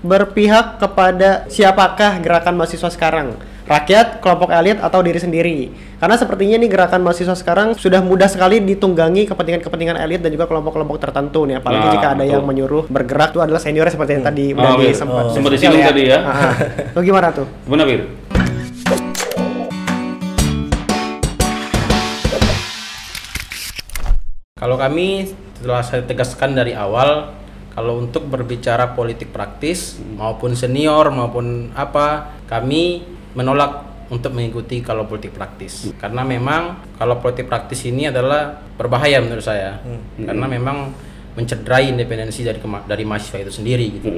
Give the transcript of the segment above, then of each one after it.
berpihak kepada siapakah gerakan mahasiswa sekarang? Rakyat, kelompok elit, atau diri sendiri? Karena sepertinya nih gerakan mahasiswa sekarang sudah mudah sekali ditunggangi kepentingan-kepentingan elit dan juga kelompok-kelompok tertentu nih. Apalagi Nah, jika ada betul. yang menyuruh bergerak itu adalah senior seperti yang tadi Oh, udah iya. disempat. Oh. Sempat disinggung tadi ya. Ah, ah. Lo gimana tuh? Gimana, Bir? Kalau kami setelah saya tegaskan dari awal kalau untuk berbicara politik praktis maupun senior maupun apa kami menolak untuk mengikuti kalau politik praktis. Karena memang kalau politik praktis ini adalah berbahaya menurut saya. Karena memang mencederai independensi dari dari mahasiswa itu sendiri gitu.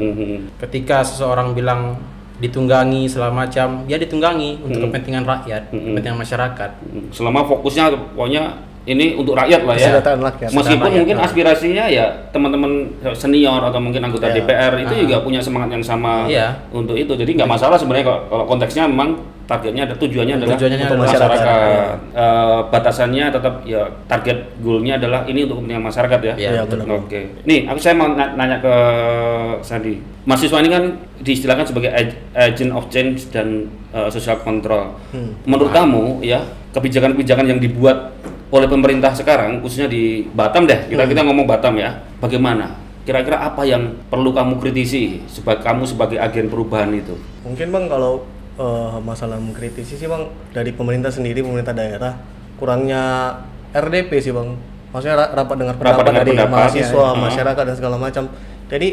Ketika seseorang bilang ditunggangi segala macam, ya ditunggangi untuk kepentingan rakyat, kepentingan masyarakat. Selama fokusnya pokoknya ini untuk rakyat lah ya. Kesejahteraan rakyat. Meskipun Rakyat, mungkin aspirasinya ya teman-teman senior atau mungkin anggota Iya. DPR itu juga punya semangat yang sama Iya. untuk itu. Jadi nggak masalah sebenarnya kalau, kalau konteksnya memang targetnya ada tujuannya adalah Tujuannya untuk adalah masyarakat. masyarakat. Eh, batasannya tetap ya target goalnya adalah ini untuk kepentingan masyarakat ya. Iya, betul. benar. Oke. Nih, aku saya mau na- nanya ke Sandi. Mahasiswa ini kan diistilahkan sebagai ag- agent of change dan uh, social control. Menurut kamu ya, kebijakan-kebijakan yang dibuat oleh pemerintah sekarang khususnya di Batam deh. Kita kita ngomong Batam ya. Bagaimana? Kira-kira apa yang perlu kamu kritisi sebagai kamu sebagai agen perubahan itu? Mungkin bang kalau eh, masalah mengkritisi sih bang dari pemerintah sendiri pemerintah daerah kurangnya RDP sih bang. Maksudnya ra- rapat dengar Rapat pendapat dengar dari pendapat, mahasiswa, ya. masyarakat dan segala macam. Jadi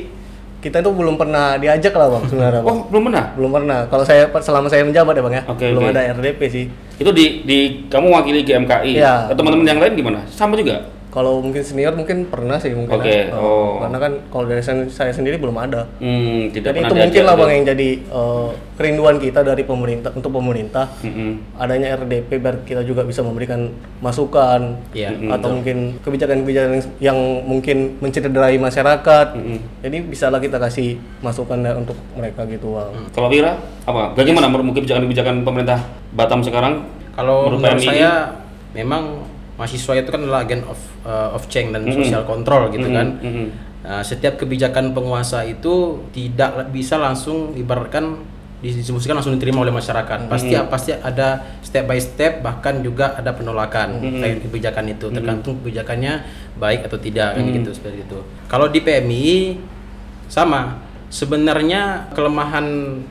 kita itu belum pernah diajak lah bang sebenarnya bang. Oh, belum pernah. Belum pernah. Kalau saya selama saya menjabat ya bang ya, Oke, belum oke. ada RDP sih. Itu di di kamu wakili GMKI. Iya. Teman-teman yang lain gimana? Sama juga? Kalau mungkin senior mungkin pernah sih mungkin. Oke, ya. oh. Karena kan kalau dari saya saya sendiri belum ada. Hmm, tidak Jadi pernah itu mungkin lah bang yang jadi eh, kerinduan kita dari pemerintah untuk pemerintah Mm-mm. adanya RDP biar kita juga bisa memberikan masukan Iya, atau mungkin kebijakan-kebijakan yang, mungkin mencederai masyarakat. Mm-mm. Jadi bisalah kita kasih masukan ya untuk mereka gitu bang. Kalau Wira, apa? Bagaimana menurut kebijakan-kebijakan pemerintah Batam sekarang? Kalau Menurut menurut saya memang mahasiswa itu kan adalah agen of uh, of change dan social control gitu Mhm, kan. mhm. Nah, setiap kebijakan penguasa itu tidak bisa langsung ibaratkan didistribusikan langsung diterima oleh masyarakat. Pasti pasti ada step by step bahkan juga ada penolakan terkait kebijakan itu tergantung kebijakannya baik atau tidak kan gitu seperti itu. Kalau di PMI sama sebenarnya kelemahan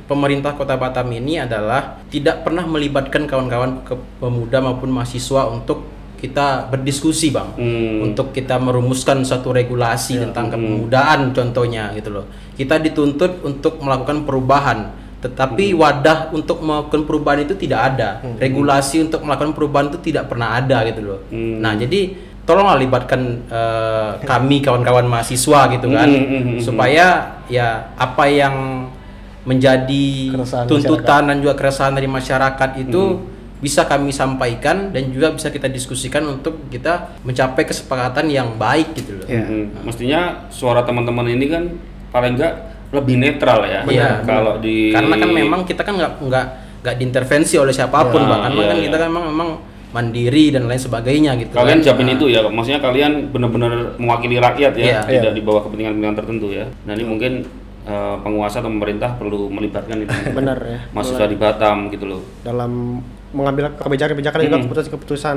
pemerintah Kota Batam ini adalah tidak pernah melibatkan kawan-kawan pemuda maupun mahasiswa untuk kita berdiskusi bang Hmm. untuk kita merumuskan satu regulasi tentang kepemudaan contohnya gitu loh. Kita dituntut untuk melakukan perubahan tetapi wadah untuk melakukan perubahan itu tidak ada. Regulasi untuk melakukan perubahan itu tidak pernah ada gitu loh. Hmm. nah jadi tolonglah libatkan eh, kami kawan-kawan mahasiswa gitu kan Hmm, hmm, hmm, supaya ya apa yang menjadi Keresahan tuntutan dan juga keresahan dari masyarakat itu Hmm. Bisa kami sampaikan dan juga bisa kita diskusikan untuk kita mencapai kesepakatan yang baik gitu loh. Iya. Mm-mm. Mestinya suara teman-teman ini kan paling enggak lebih netral ya. Iya. Kalau di Karena kan memang kita kan nggak nggak nggak diintervensi oleh siapa pun, Ya, Bang. Karena iya, kan iya. kita kan memang memang mandiri dan lain sebagainya gitu. kalian kan. jamin Nah, itu ya, maksudnya kalian benar-benar mewakili rakyat ya, Iya. tidak di bawah kepentingan-kepentingan tertentu ya. Nah ini mungkin eh, penguasa atau pemerintah perlu melibatkan itu. Benar ya. Mahasiswa di Batam gitu loh. Dalam mengambil kebijakan-kebijakan dan juga keputusan-keputusan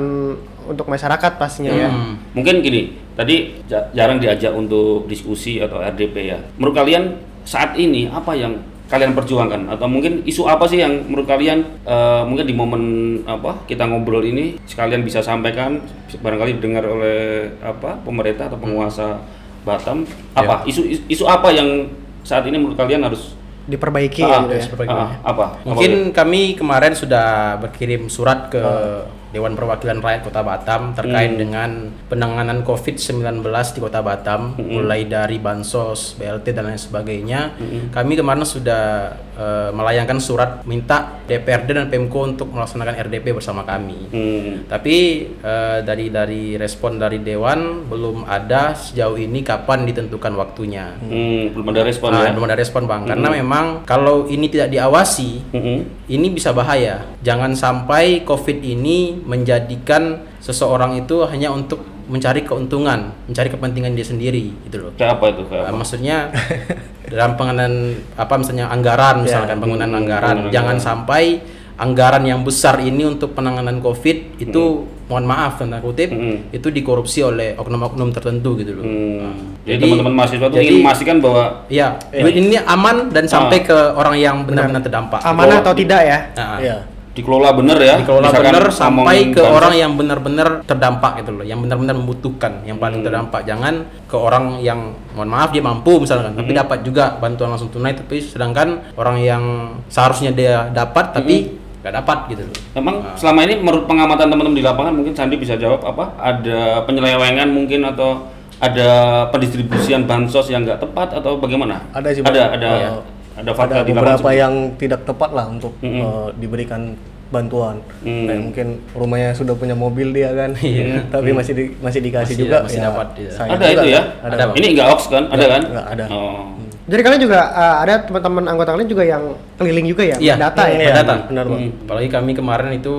untuk masyarakat pastinya ya. Hmm. Mungkin gini, tadi ja- jarang diajak untuk diskusi atau RDP ya. Menurut kalian saat ini apa yang kalian perjuangkan atau mungkin isu apa sih yang menurut kalian eh, mungkin di momen apa kita ngobrol ini sekalian bisa sampaikan barangkali didengar oleh apa pemerintah atau penguasa Batam apa isu isu apa yang saat ini menurut kalian harus Diperbaiki Ah, gitu ya. seperti ah, itu. apa Mungkin kami kemarin sudah berkirim surat ke Dewan Perwakilan Rakyat Kota Batam terkait dengan penanganan COVID-19 di Kota Batam, mulai dari bansos, BLT dan lain sebagainya. Kami kemarin sudah eh, melayangkan surat minta DPRD dan Pemko untuk melaksanakan RDP bersama kami. Hmm, Tapi eh, dari dari respon dari Dewan belum ada sejauh ini kapan ditentukan waktunya. hmm, belum ada respon Nah, ya. belum ada respon bang, karena memang kalau ini tidak diawasi, Hmm, ini bisa bahaya. Jangan sampai COVID ini menjadikan seseorang itu hanya untuk mencari keuntungan, mencari kepentingan dia sendiri gitu loh. Kayak apa itu? Kayak Uh, apa? maksudnya dalam pengenalan apa misalnya anggaran misalkan penggunaan anggaran penggunaan jangan anggaran. sampai anggaran yang besar ini untuk penanganan covid itu mohon maaf tanda kutip Hmm. itu dikorupsi oleh oknum-oknum tertentu gitu loh. Hmm. Jadi, Jadi- teman-teman mahasiswa itu jadi- ingin memastikan bahwa Iya, duit ini aman dan sampai Ah. ke orang yang benar-benar terdampak. Amanah atau tidak ya? Nah, Iya. Dikelola bener ya. dikelola Misalkan benar ngomong sampai ke bansos, orang yang benar-benar terdampak gitu loh, yang benar-benar membutuhkan, yang paling Hmm. terdampak. Jangan ke orang yang mohon maaf dia mampu misalkan, Hmm. tapi dapat juga bantuan langsung tunai, tapi sedangkan orang yang seharusnya dia dapat tapi Hmm. nggak dapat gitu loh. Memang selama ini menurut pengamatan teman-teman di lapangan mungkin Sandi bisa jawab apa? Ada penyelewengan mungkin atau ada pendistribusian bansos yang nggak tepat atau bagaimana? Ada sih. Ada ada Iya. Ada ada beberapa yang tidak tepat lah untuk Mm-mm. eh, diberikan bantuan. Mm. Kayak mungkin rumahnya sudah punya mobil dia kan, tapi masih di- masih dikasih Masih- juga. masih ya, dapat, iya. sayang ada juga itu ya? kan. Ada. Ada, Bang. Ini nggak hoax kan? Ada kan? nggak ada. Oh. Jadi kalian juga uh, ada teman-teman anggota kalian juga yang keliling juga ya, Iya, data ya. Iya, Pendata. benar bang. Hmm. Apalagi kami kemarin itu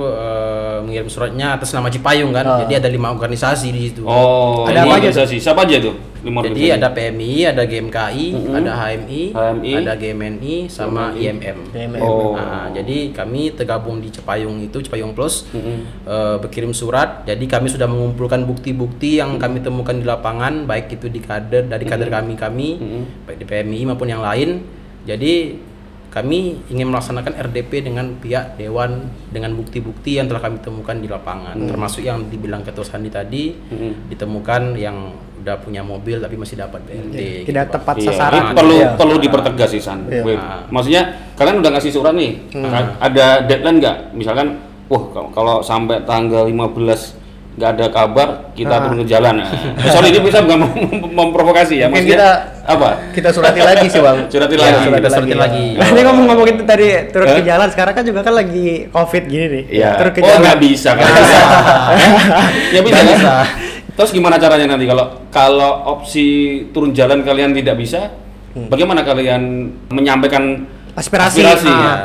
mengirim suratnya atas nama Cipayung kan, Ah. jadi ada lima organisasi di situ. Oh, Ada lima apa aja organisasi. Siapa aja tuh? Lima Jadi organisasi. ada PMI, ada GMKI, ada HMI, HMI, ada GMNI, sama IMM. IMM. Oh. Nah, jadi kami tergabung di Cepayung itu, Cepayung Plus, Mm-mm. eh, berkirim surat. Jadi kami sudah mengumpulkan bukti-bukti yang kami temukan di lapangan, baik itu di kader dari kader kami kami, Mm-mm. baik di PMI maupun yang lain. Jadi kami ingin melaksanakan RDP dengan pihak dewan dengan bukti-bukti yang telah kami temukan di lapangan, termasuk yang dibilang Ketua Sandi tadi Mm-mm. ditemukan yang udah punya mobil tapi masih dapat BLT. Tidak gitu, Pak. tepat Iya, sasaran. ini perlu Iya. perlu dipertegas sih San. Iya. Wait. Ah. Maksudnya kalian udah ngasih surat nih. A- Ada deadline nggak? Misalkan, wah kalau, kalau sampai tanggal 15 nggak ada kabar, kita Ah. turun ke jalan. Nah, soal ini bisa bukan mem- mem- memprovokasi ya. Mungkin Maksudnya kita- apa? Kita surati lagi sih bang. Surati Iya, lagi. surati Kita surati lagi. Nah, ini ngomong-ngomong itu tadi turun ke Eh? jalan, sekarang kan juga kan lagi covid gini nih. Iya. Turun ke oh jalan. nggak bisa kan? ya bisa kan? Terus gimana caranya nanti kalau kalau opsi turun jalan kalian tidak bisa, bagaimana kalian menyampaikan Aspirasi. aspirasi? Ah. Ya,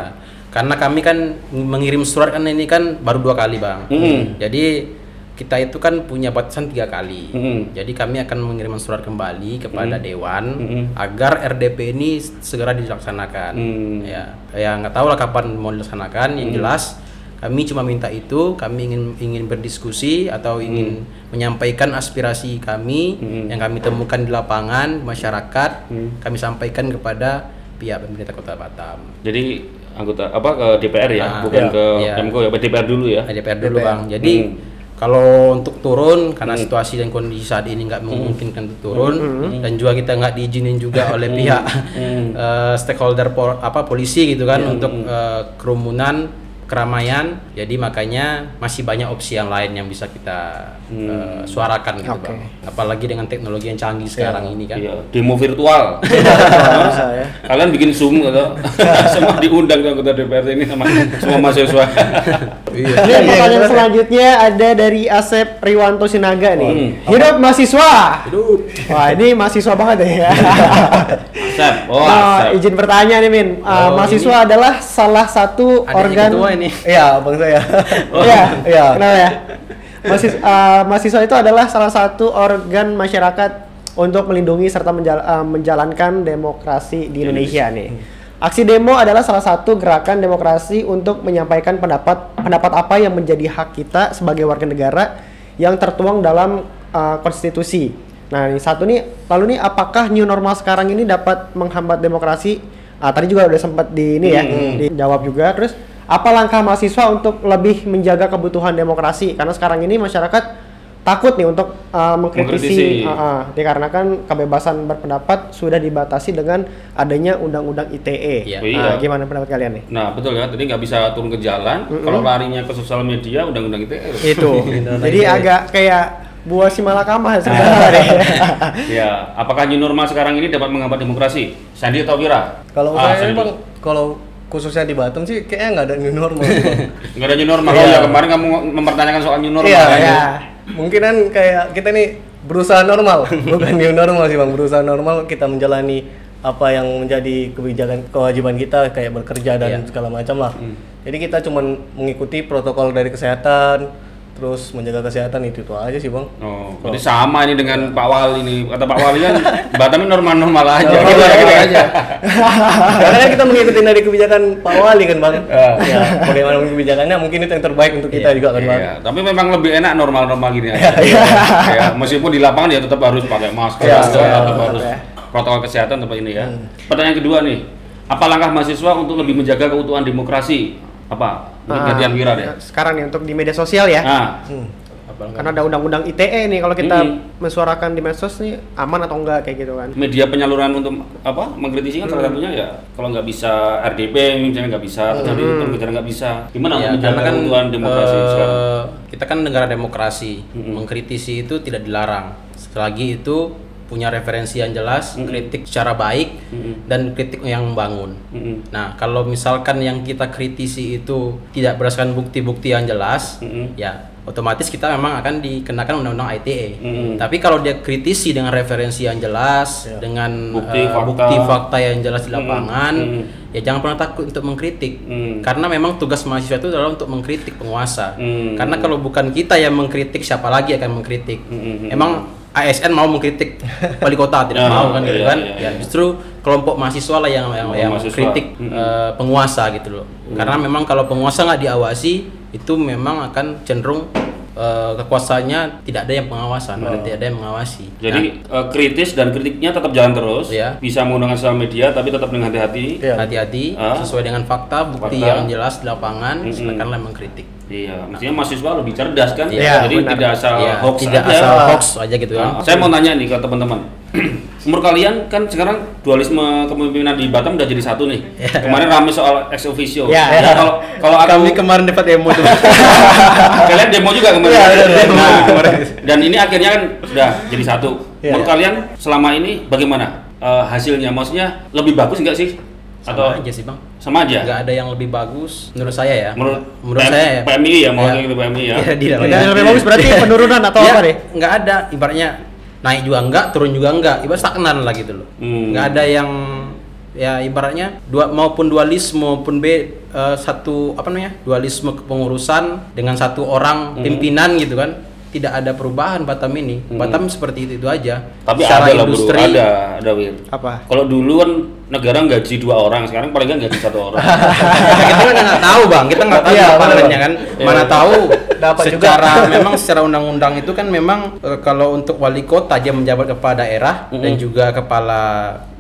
karena kami kan mengirim surat kan ini kan baru dua kali bang. Mm. Jadi kita itu kan punya batasan tiga kali. Mm. Jadi kami akan mengirimkan surat kembali kepada dewan Mm. agar RDP ini segera dilaksanakan. Mm. Ya, ya nggak tahu lah kapan mau dilaksanakan. Yang jelas kami cuma minta itu. Kami ingin ingin berdiskusi atau ingin menyampaikan aspirasi kami Mm. yang kami temukan di lapangan masyarakat. Mm. Kami sampaikan kepada pihak pemerintah Kota Batam. Jadi anggota apa ke DPR ya, Ah, bukan iya. ke Iya. Menko ya, DPR dulu ya. DPR dulu DPR. bang. Jadi Hmm. Kalau untuk turun karena Hmm. situasi dan kondisi saat ini nggak memungkinkan untuk turun dan juga kita nggak diizinin juga oleh pihak Hmm. eh, stakeholder pol- apa polisi gitu kan Hmm. untuk eh, kerumunan keramaian. Jadi makanya masih banyak opsi yang lain yang bisa kita eh, suarakan gitu Oke. bang. Apalagi dengan teknologi yang canggih sekarang ini kan. Iya, demo virtual. Bisa ya. Kalian bikin Zoom atau semua diundang ke anggota DPR ini sama semua mahasiswa. Iya. Ini pertanyaan selanjutnya ada dari Asep Riwanto Sinaga nih. Hmm. Hidup mahasiswa. Hidup. Wah, ini mahasiswa banget ya. Asep, oh Nah, Asep. izin bertanya nih Min. Uh, Oh, mahasiswa adalah salah satu Adiknya organ ketua ini. Iya bang saya. Iya, Iya. Kenapa ya? Mahasiswa, uh, mahasiswa itu adalah salah satu organ masyarakat untuk melindungi serta menjal- uh, menjalankan demokrasi di Indonesia nih. Aksi demo adalah salah satu gerakan demokrasi untuk menyampaikan pendapat pendapat apa yang menjadi hak kita sebagai warga negara yang tertuang dalam uh, konstitusi. Nah, ini satu nih, lalu nih apakah new normal sekarang ini dapat menghambat demokrasi? Ah, tadi juga udah sempat di ini ya, dijawab juga. Terus apa langkah mahasiswa untuk lebih menjaga kebutuhan demokrasi? Karena sekarang ini masyarakat takut nih untuk uh, mengkritisi, Mengkritisi. uh, uh, dikarenakan kebebasan berpendapat sudah dibatasi dengan adanya undang-undang ITE. Iya. Iya. Nah, gimana pendapat kalian nih? Nah betul ya, tadi nggak bisa turun ke jalan. Kalau larinya ke sosial media, undang-undang ITE. Itu. Undang-undang Jadi ITE. agak kayak buah si malakama sebenarnya ya, apakah new normal sekarang ini dapat menghambat demokrasi? Sandi atau Wira? Kalau Ah, saya kalau khususnya di Batam sih kayaknya nggak ada new normal nggak ada new normal. Oh ya kemarin kamu mempertanyakan soal new normal. Iya, iya. Mungkin kan kayak kita nih berusaha normal, bukan new normal sih bang. Berusaha normal kita menjalani apa yang menjadi kebijakan kewajiban kita kayak bekerja dan Iya. segala macam lah. Hmm. Jadi kita cuman mengikuti protokol dari kesehatan, terus menjaga kesehatan itu itu aja sih bang Oh, berarti sama ini dengan Pak Wali ini. Kata Pak Wali kan Batam ini normal-normal aja. Normal Gitu aja. aja. karena kita mengikuti dari kebijakan Pak Wali kan bang Ah. ya bagaimana kebijakannya mungkin itu yang terbaik untuk kita juga kan bang Iya, tapi memang lebih enak normal-normal gini aja. ya, meskipun di lapangan ya tetap harus pakai masker, Iya, tetap iya, harus iya. protokol kesehatan tetap ini ya. Hmm. Pertanyaan kedua nih, apa langkah mahasiswa untuk lebih menjaga keutuhan demokrasi? Apa? Ini Ah, gantian Wira deh. Sekarang nih untuk di media sosial ya. Nah, Hmm. Karena ada undang-undang ITE nih kalau kita Hmm. mensuarakan di medsos nih aman atau enggak kayak gitu kan. media penyaluran untuk apa mengkritisi kan salah satunya ya kalau nggak bisa RDP misalnya nggak bisa terjadi pengejaran nggak bisa gimana Ya, untuk karena menjaga kan demokrasi sekarang kita kan negara demokrasi, Mm-mm. mengkritisi itu tidak dilarang. Selagi itu punya referensi yang jelas, Mm-mm. kritik secara baik Mm-mm. dan kritik yang membangun. Mm-mm. Nah, kalau misalkan yang kita kritisi itu tidak berdasarkan bukti-bukti yang jelas, Mm-mm. ya otomatis kita memang akan dikenakan undang-undang ITE. Mm-mm. Tapi kalau dia kritisi dengan referensi yang jelas, Ya. dengan Bukti, eh, fakta. bukti fakta yang jelas di lapangan, Mm-mm. ya jangan pernah takut untuk mengkritik. Mm. Karena memang tugas mahasiswa itu adalah untuk mengkritik penguasa. Mm. Karena kalau bukan kita yang mengkritik, siapa lagi akan mengkritik? Mm-mm. Emang ASN mau mengkritik wali kota tidak Ya, mau kan gitu iya, kan? iya, ya iya. justru kelompok mahasiswa lah yang yang, yang kritik eh, penguasa gitu loh. Karena memang kalau penguasa nggak diawasi itu memang akan cenderung eh, kekuasaannya tidak ada yang pengawasan, dan tidak ada yang mengawasi. jadi eh, kritis dan kritiknya tetap jalan terus Iya. bisa menggunakan sosial media tapi tetap dengan hati-hati. Nah, hati-hati Ah. sesuai dengan fakta, bukti Fakta. yang jelas di lapangan, Mm-mm. silakanlah mengkritik. Iya mestinya mahasiswa lebih cerdas kan Iya, jadi benar. tidak asal Ya, hoax tidak aja. asal hoax aja gitu kan. Nah, saya mau nanya nih ke teman-teman. Menurut kalian kan sekarang dualisme kepemimpinan di Batam udah jadi satu nih. Kemarin rame soal ex officio. Ya, Nah, ya. Kalau kalau aku Kami kemarin dapat demo tuh. kalian demo juga kemarin. Iya, iya, demo Nah, kemarin. dan ini akhirnya kan sudah jadi satu. Iya. Menurut kalian selama ini bagaimana eh, hasilnya? Maksudnya lebih bagus nggak sih? Atau Sama aja sih bang. sama aja? Nggak ada yang lebih bagus menurut saya ya. Menurut, menurut PM saya ya. PMI ya, maksudnya Ya. gitu PMI ya. Iya, tidak. Dan yang lebih bagus berarti penurunan atau Ya, apa deh? nggak ada ibaratnya naik juga enggak turun juga enggak ibarat stagnan lah gitu loh Hmm. nggak ada yang ya ibaratnya dua maupun dualisme maupun b eh, satu apa namanya dualisme kepengurusan dengan satu orang Hmm. pimpinan gitu kan tidak ada perubahan Batam ini Batam seperti itu, itu aja Tapi Secara ada lah bro, industri ada, ada Wir. Apa? Kalau dulu kan negara gaji dua orang, sekarang paling nggak gaji satu orang. kita kan nggak tahu bang kita nggak tahu Iya, lapangannya Bang. kan Iya. mana tahu Dapat juga. secara memang secara undang-undang itu kan memang eh, kalau untuk wali kota dia menjabat kepala daerah dan Mm-mm. juga kepala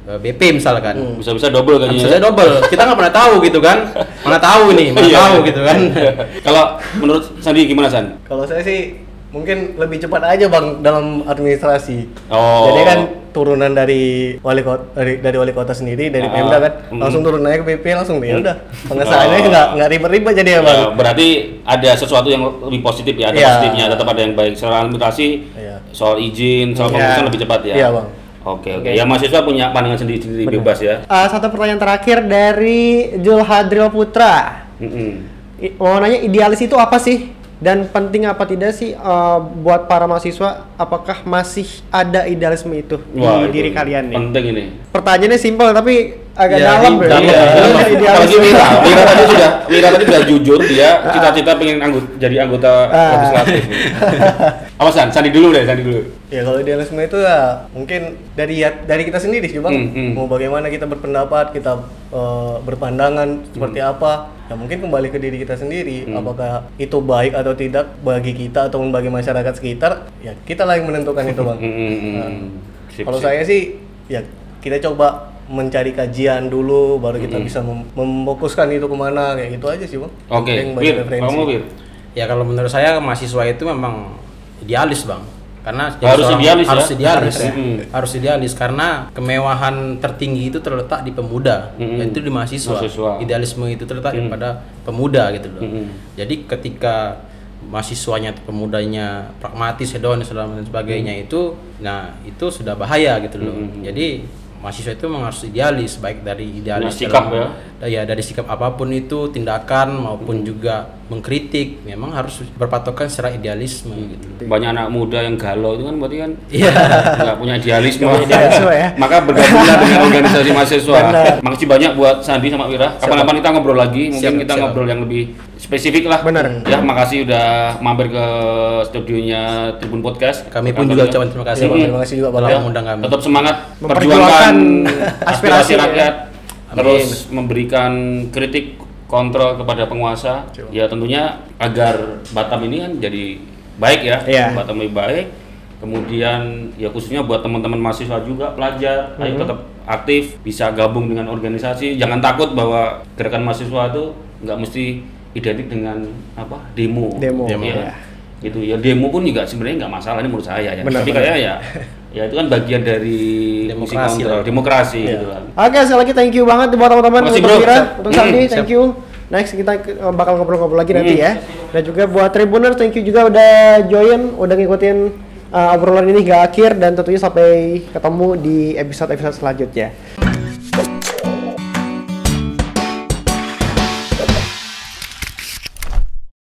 eh, BP misalkan Bisa-bisa double kan bisa double kita nggak pernah tahu gitu kan mana tahu nih mana Iya. tahu gitu kan Kalau menurut Sandi gimana San? Kalau saya sih mungkin lebih cepat aja bang dalam administrasi. Oh. Jadi kan turunan dari wali kota dari, dari wali kota sendiri dari Ah, Pemda kan mm. langsung turun aja ke PP langsung ya Mm. udah pengesahannya Oh. nggak nggak ribet-ribet jadi ya bang. Ya, berarti ada sesuatu yang lebih positif ya, ada Iya. positifnya, tetap ada yang baik. Soal administrasi, Iya. soal izin, soal Iya. pengurusan lebih cepat ya. Iya, Bang. Oke oke. Ya mahasiswa punya pandangan sendiri-sendiri bebas ya. Eh, satu pertanyaan terakhir dari Jul Hadril Putra. Mm-mm. I- Mau nanya idealis itu apa sih? Dan penting apa tidak sih eh, buat para mahasiswa? Apakah masih ada idealisme itu Wah, di itu diri kalian nih? Penting ini. Pertanyaannya simpel tapi agak Ya, dalam. ya. dalam, Iya, dalam. Idealis. apalagi Wira, Wira tadi sudah, Wira tadi sudah jujur dia cita-cita pengen anggut, jadi anggota Ah. legislatif. Apa San? Sandi dulu deh, Sandi dulu. Ya kalau idealisme itu ya mungkin dari dari kita sendiri sih bang. Hmm, hmm. Mau bagaimana kita berpendapat, kita eh, berpandangan seperti Hmm. apa. Ya mungkin kembali ke diri kita sendiri. Apakah itu baik atau tidak bagi kita ataupun bagi masyarakat sekitar. Ya kita lah yang menentukan itu bang. Mm, mm, mm. Nah, Sip, kalau sip. saya sih ya kita coba mencari kajian dulu baru kita Hmm. bisa mem- memfokuskan itu ke mana kayak gitu aja sih bang. Oke, Wir, referensi. kamu Wir. ya kalau menurut saya mahasiswa itu memang idealis bang karena Harus seorang- idealis ya? harus idealis Harus, mm. harus idealis karena kemewahan tertinggi itu terletak di pemuda Mm-mm. yaitu di mahasiswa. Mahasiswa. idealisme itu terletak Mm. pada pemuda gitu loh Mm-mm. jadi ketika mahasiswanya atau pemudanya pragmatis hedon dan sebagainya itu nah itu sudah bahaya gitu loh Mm-mm. jadi mahasiswa itu memang harus idealis baik dari idealis Punya sikap dalam, ya. ya dari sikap apa pun itu tindakan maupun juga mengkritik memang harus berpatokan secara idealisme gitu. banyak anak muda yang galau itu kan berarti kan Iya. nggak punya idealisme. Nggak punya idealisme ya. Maka bergabunglah dengan organisasi mahasiswa. Benar. Makasih banyak buat Sandi sama Wira. Kapan-kapan kita ngobrol lagi, mungkin Siap, kita siap. ngobrol yang lebih spesifik lah. Benar. Ya, makasih udah mampir ke studionya Tribun Podcast. Kami pun juga kita. ucapkan terima kasih Iya. Terima kasih juga, Bang. telah Ya, mengundang kami. Tetap semangat memperjuangkan aspirasi ya. rakyat. Amin. Terus memberikan kritik kontrol kepada penguasa. Ya tentunya agar Batam ini kan jadi baik ya. Iya. Batam lebih baik. Kemudian ya khususnya buat teman-teman mahasiswa juga pelajar, ayo Mhm. tetap aktif, bisa gabung dengan organisasi. Jangan takut bahwa gerakan mahasiswa itu nggak mesti identik dengan apa demo. Demo, Demo, ya. ya. Gitu ya demo pun juga sebenarnya nggak masalah ini menurut saya ya. Benar, Tapi benar. kayak ya ya itu kan bagian dari Demokrasi kontrol, lah. demokrasi Iya. gitu kan. Oke, sekali lagi thank you banget buat teman-teman untuk bro. Siap. untuk Sandi, thank you. Next kita ke- bakal ngobrol-ngobrol lagi nanti Hmm. ya. Dan juga buat Tribuner, thank you juga udah join, udah ngikutin uh, obrolan ini hingga akhir dan tentunya sampai ketemu di episode-episode selanjutnya.